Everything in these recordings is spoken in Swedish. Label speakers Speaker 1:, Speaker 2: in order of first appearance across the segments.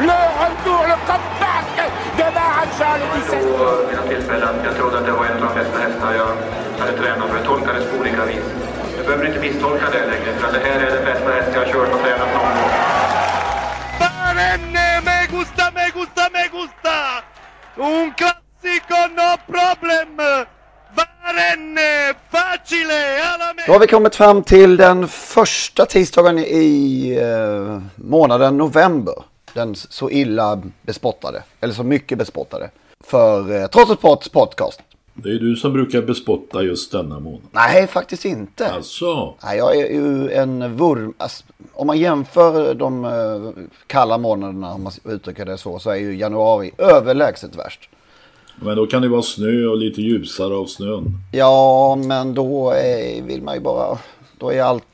Speaker 1: Le retour, le comeback de Maharaja le 17.
Speaker 2: På mina tillfällen, jag trodde att det var en av de bästa hästar jag hade tränat för. Jag tolkades på olika vis. Du behöver inte misstolka det längre, för det här är den bästa häst jag har kört och tränat någon gång.
Speaker 3: Barenne, me gusta, me gusta, me gusta! Un classico, no problem!
Speaker 4: Då har vi kommit fram till den första tisdagen i eh, månaden november. Den så illa bespottade, eller så mycket bespottade. För eh, Trots ett Pots podcast.
Speaker 5: Det är du som brukar bespotta just denna månad.
Speaker 4: Nej, faktiskt inte.
Speaker 5: Alltså?
Speaker 4: Nej, jag är ju en vurm... Alltså, om man jämför de eh, kalla månaderna, om man uttrycker det så, så är ju januari överlägset värst.
Speaker 5: Men då kan det vara snö och lite ljusare av snön.
Speaker 4: Ja, men då är, vill man ju bara... Då är allt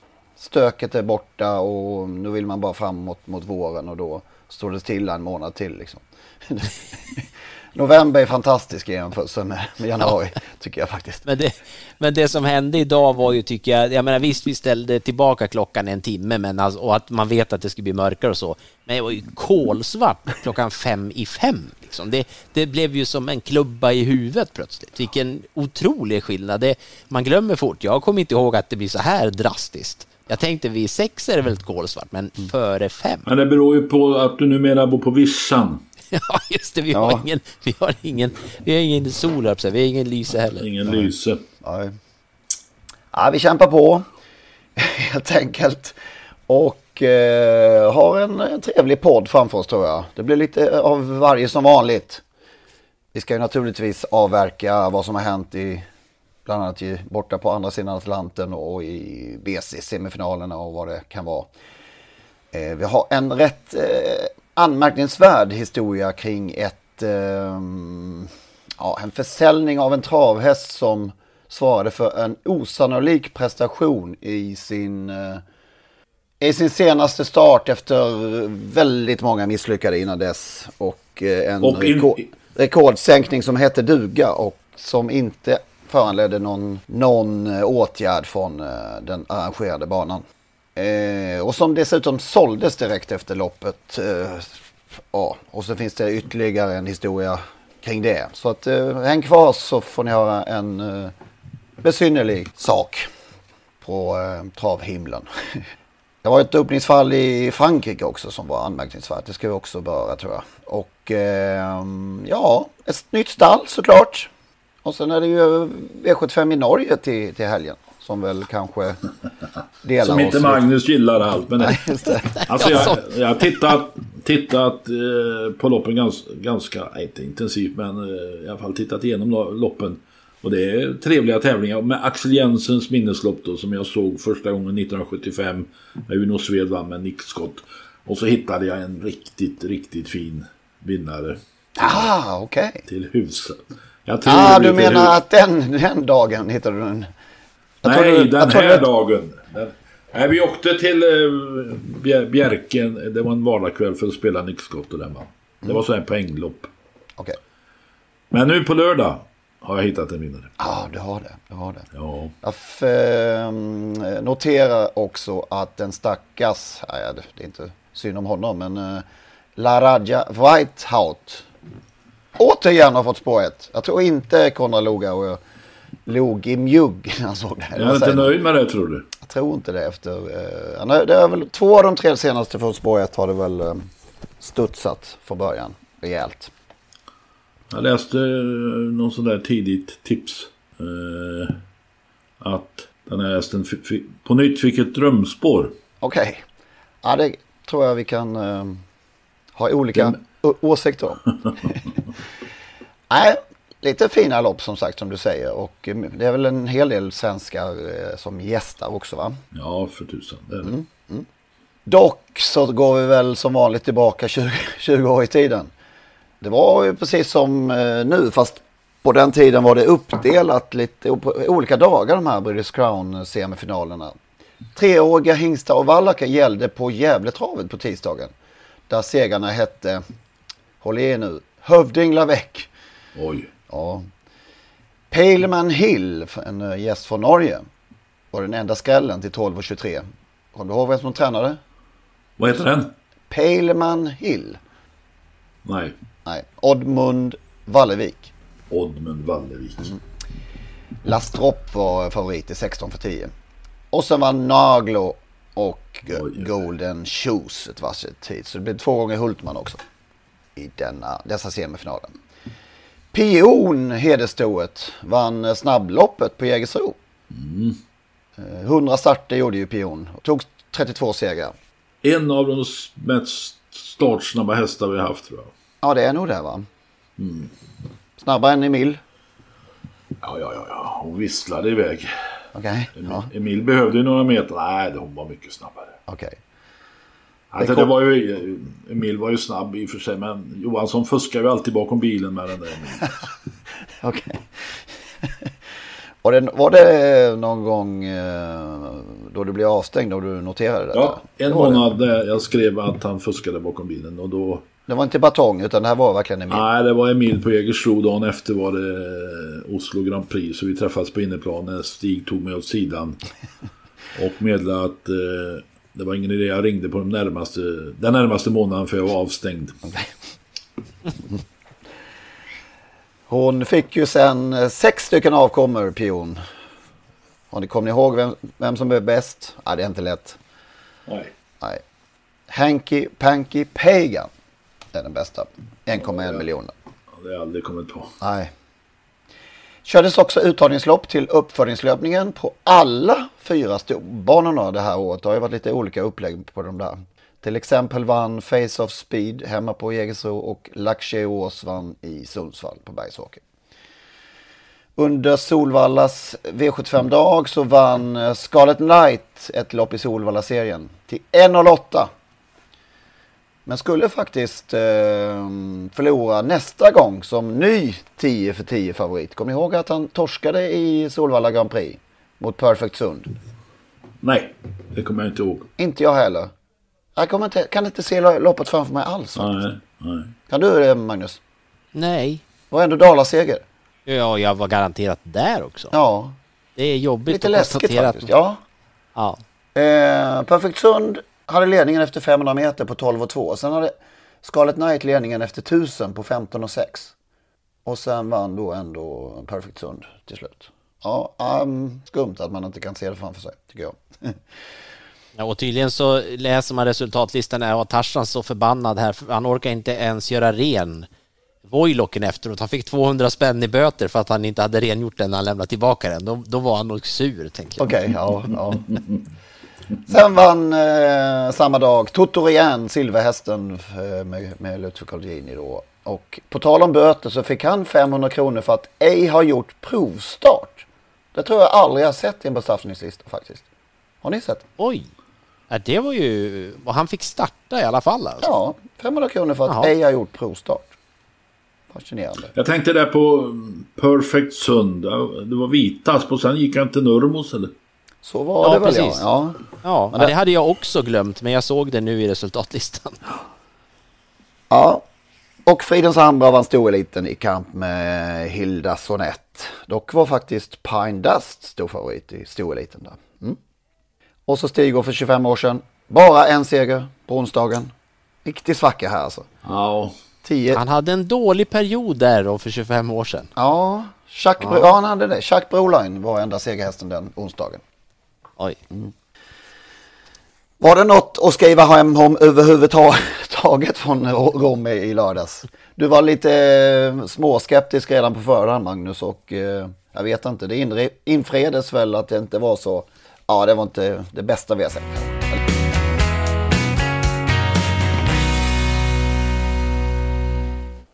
Speaker 4: stöket är borta och nu vill man bara framåt mot våren och då står det stilla en månad till liksom. November är fantastisk i jämförelse med, med januari, ja. tycker jag faktiskt.
Speaker 6: Men det, men det som hände idag var ju, tycker jag, jag menar visst, vi ställde tillbaka klockan en timme, men alltså, och att man vet att det skulle bli mörkare och så, men det var ju kolsvart klockan fem i fem. Liksom. Det, det blev ju som en klubba i huvudet plötsligt. Vilken otrolig skillnad. Det, man glömmer fort. Jag kommer inte ihåg att det blir så här drastiskt. Jag tänkte vid sex är det väl kolsvart, men före fem.
Speaker 5: Men det beror ju på att du numera bor på Vischan.
Speaker 6: Ja, just det. Vi har
Speaker 4: Ja.
Speaker 6: ingen, vi har ingen, vi har ingen sol, säga. vi har ingen lyse heller.
Speaker 5: Ingen lyse.
Speaker 4: Nej. Ja, vi kämpar på helt enkelt. Och eh, har en, en trevlig podd framför oss tror jag. Det blir lite av varje som vanligt. Vi ska ju naturligtvis avverka vad som har hänt i bland annat i, borta på andra sidan Atlanten och i BC-semifinalerna och vad det kan vara. Eh, vi har en rätt eh, anmärkningsvärd historia kring ett, eh, ja, en försäljning av en travhäst som svarade för en osannolik prestation i sin, i sin senaste start efter väldigt många misslyckade innan dess. Och en
Speaker 5: Och in-
Speaker 4: rekord, rekordsänkning som hette duga och som inte föranledde någon, någon eh, åtgärd från eh, den arrangerade banan. Eh, och som dessutom såldes direkt efter loppet. Eh, ja, och så finns det ytterligare en historia kring det. Så att eh, häng kvar så får ni höra en eh, besynnerlig sak på eh, travhimlen. Det var ett öppningsfall i Frankrike också som var anmärkningsvärt. Det ska vi också beröra tror jag. Och eh, ja, ett nytt stall såklart. Och sen är det ju V75 i Norge till, till helgen. Som väl kanske delar
Speaker 5: Som inte
Speaker 4: oss
Speaker 5: Magnus gillar allt. Men
Speaker 4: Nej, just det.
Speaker 5: Alltså jag, jag har tittat, tittat eh, på loppen ganska, ganska, inte intensivt men eh, i alla fall tittat igenom lo- loppen. Och det är trevliga tävlingar med Axel Jensens minneslopp då som jag såg första gången 1975 när Uno Sved vann med Nick Scott. Och så hittade jag en riktigt, riktigt fin vinnare
Speaker 4: Ah, okej.
Speaker 5: till huset. Jag tror
Speaker 4: Ah, du menar
Speaker 5: hus-
Speaker 4: att den, den dagen hittade du en... Jag
Speaker 5: Nej,
Speaker 4: trodde-
Speaker 5: den här
Speaker 4: att-
Speaker 5: dagen. Den, nej, vi åkte till eh, Bjerken. Det var en vardagskväll för att spela Nick Scott och den vann. Det var så här poänglopp.
Speaker 4: Okej.
Speaker 5: Men nu på lördag har jag hittat en vinnare.
Speaker 4: Ja, du har det. Du har det.
Speaker 5: Ja.
Speaker 4: Jag ehm, noterar också att den stackars, nej, det är inte synd om honom, men uh, Laraja Whitehout återigen har fått spår ett. Jag tror inte Konrad Lugauer log i mjugg när han såg det.
Speaker 5: Jag är inte nöjd med det tror du?
Speaker 4: Jag tror inte det efter... Eh, det är väl två av de tre senaste från spår 1 har det väl eh, studsat från början. Rejält.
Speaker 5: Jag läste eh, någon sån där tidigt tips. Eh, att den här hästen på nytt fick ett drömspår.
Speaker 4: Okej. Ja, det tror jag vi kan eh, ha olika å- åsikter om. Nej, lite fina lopp som sagt som du säger. Och eh, det är väl en hel del svenskar eh, som gästar också va?
Speaker 5: Ja, för tusan. Det är det.
Speaker 4: Mm, mm. Dock så går vi väl som vanligt tillbaka 20, 20 år i tiden. Det var ju precis som eh, nu fast på den tiden var det uppdelat lite på olika dagar de här British Crown semifinalerna. Treåriga hingstar och vallackar gällde på Gävletravet på tisdagen. Där segrarna hette, håll i er nu, Hövding Lavec.
Speaker 5: Oj.
Speaker 4: Ja. Paleman Hill, en eh, gäst från Norge, var den enda skrällen till 12 och 23. Kommer du ihåg vem som tränade?
Speaker 5: Vad heter den?
Speaker 4: Paleman Hill.
Speaker 5: Nej.
Speaker 4: Nej, Oddmund Wallevik.
Speaker 5: Oddmund Wallevik.
Speaker 4: Lastrop var favorit i 16 för 10. Och sen var Naglo och Golden Shoes ett varsitt tid. Så det blev två gånger Hultman också. I denna, dessa semifinalen. Pion Hederstoet vann snabbloppet på Jägersro.
Speaker 5: Mm.
Speaker 4: Eh, 100 starter gjorde ju Pion och tog 32 segrar.
Speaker 5: En av de mest startsnabba hästar vi har haft tror jag.
Speaker 4: Ja det är nog det va?
Speaker 5: Mm.
Speaker 4: Snabbare än Emil.
Speaker 5: Ja, ja, ja, ja. Hon visslade iväg.
Speaker 4: Okej.
Speaker 5: Emil,
Speaker 4: Ja.
Speaker 5: Emil behövde ju några meter. Nej, hon var mycket snabbare.
Speaker 4: Okej.
Speaker 5: Alltså,
Speaker 4: Det
Speaker 5: det var ju, Emil var ju snabb i och för sig, men Johansson fuskar ju alltid bakom bilen med den där.
Speaker 4: Okej. Var det, var det någon gång eh, då du blev avstängd och du noterade detta?
Speaker 5: Ja, en
Speaker 4: Det det.
Speaker 5: månad där jag skrev att han fuskade bakom bilen och då...
Speaker 4: Det var inte batong utan det här var verkligen Emil.
Speaker 5: Nej, det var Emil på Jägersro. Dagen efter var det eh, Oslo Grand Prix. Så vi träffades på inneplan när Stig tog mig åt sidan. Och meddelade att eh, det var ingen idé. Jag ringde på de närmaste, den närmaste månaden för jag var avstängd.
Speaker 4: Hon fick ju sen eh, sex stycken avkommor, Pion. Och ni kommer ni ihåg vem, vem som är bäst? Ja, det är inte lätt.
Speaker 5: Nej.
Speaker 4: Nej. Hanky Panky Pagan är den bästa. 1,1 miljoner.
Speaker 5: Ja, Det har jag aldrig kommit på.
Speaker 4: Nej. Kördes också uttagningslopp till uppföringslöpningen på alla fyra storbanorna det här året. Det har ju varit lite olika upplägg på de där. Till exempel vann Face of Speed hemma på Jägersro och Laxeås vann i Sundsvall på Bergsåker. Under Solvallas V75-dag så vann Scarlet Knight ett lopp i Solvalla-serien till 1,08. Men skulle faktiskt eh, förlora nästa gång som ny 10 för 10 favorit. Kom ihåg att han torskade i Solvalla Grand Prix mot Perfect Sund.
Speaker 5: Nej, det kommer jag inte ihåg.
Speaker 4: Inte jag heller. Jag kommer inte, kan inte se loppet framför mig alls.
Speaker 5: Nej, nej.
Speaker 4: Kan du det Magnus?
Speaker 6: Nej.
Speaker 4: Det var ändå Dalaseger.
Speaker 6: Ja, jag var garanterat där också.
Speaker 4: Ja.
Speaker 6: Det är jobbigt
Speaker 4: Lite
Speaker 6: att
Speaker 4: läskigt
Speaker 6: konstatera
Speaker 4: faktiskt. Ja.
Speaker 6: Ja.
Speaker 4: Eh, Perfect Sund hade ledningen efter 500 meter på 12 och 2. Sen hade Scarlet Knight ledningen efter 1000 på 15 och 6. Och sen vann då ändå Perfect Sund till slut. Ja, um, skumt att man inte kan se det framför sig, tycker jag.
Speaker 6: Ja, och tydligen så läser man resultatlistan och Tarzan så förbannad här, för han orkar inte ens göra ren Voilocken efteråt. Han fick 200 spänn i böter för att han inte hade rengjort den när han lämnade tillbaka den. Då, då var han nog sur, tänker jag.
Speaker 4: Okej, ja, ja. Sen vann eh, samma dag Toto Rian, silverhästen eh, med, med Lutfi Colgjini då. Och på tal om böter så fick han 500 kronor för att ej ha gjort provstart. Det tror jag aldrig jag har sett i en bestraffningslista faktiskt. Har ni sett?
Speaker 6: Oj! Ja, det var ju... Och han fick starta i alla fall alltså.
Speaker 4: Ja, 500 kronor för att
Speaker 6: Jaha.
Speaker 4: ej ha gjort provstart. Fascinerande.
Speaker 5: Jag tänkte där på mm, Perfect Sund. Det var Vitas och sen gick han till Nurmos eller?
Speaker 4: Så var
Speaker 6: Ja,
Speaker 4: det väl
Speaker 6: precis.
Speaker 4: ja. ja.
Speaker 6: Ja,
Speaker 4: det-
Speaker 6: det hade jag också glömt, men jag såg det nu i resultatlistan.
Speaker 4: Ja. Och Fridens Ambra vann storeliten i kamp med Hilda Sonett. Dock var faktiskt Pine Dust stor favorit i storeliten där. Mm. Och så Stigå för 25 år sedan. Bara en seger på onsdagen. Riktig svacka här alltså.
Speaker 5: Ja.
Speaker 4: 10.
Speaker 6: Han hade en dålig period där då för 25 år sedan.
Speaker 4: Ja, Chuck, ja. ja han hade det. Chuck Broline var enda segerhästen den onsdagen.
Speaker 6: Oj.
Speaker 4: Mm. Var det något att skriva hem om överhuvudtaget från Romme i lördags? Du var lite eh, småskeptisk redan på förhand Magnus och eh, jag vet inte, det infredes väl att det inte var så, ja det var inte det bästa vi har sett.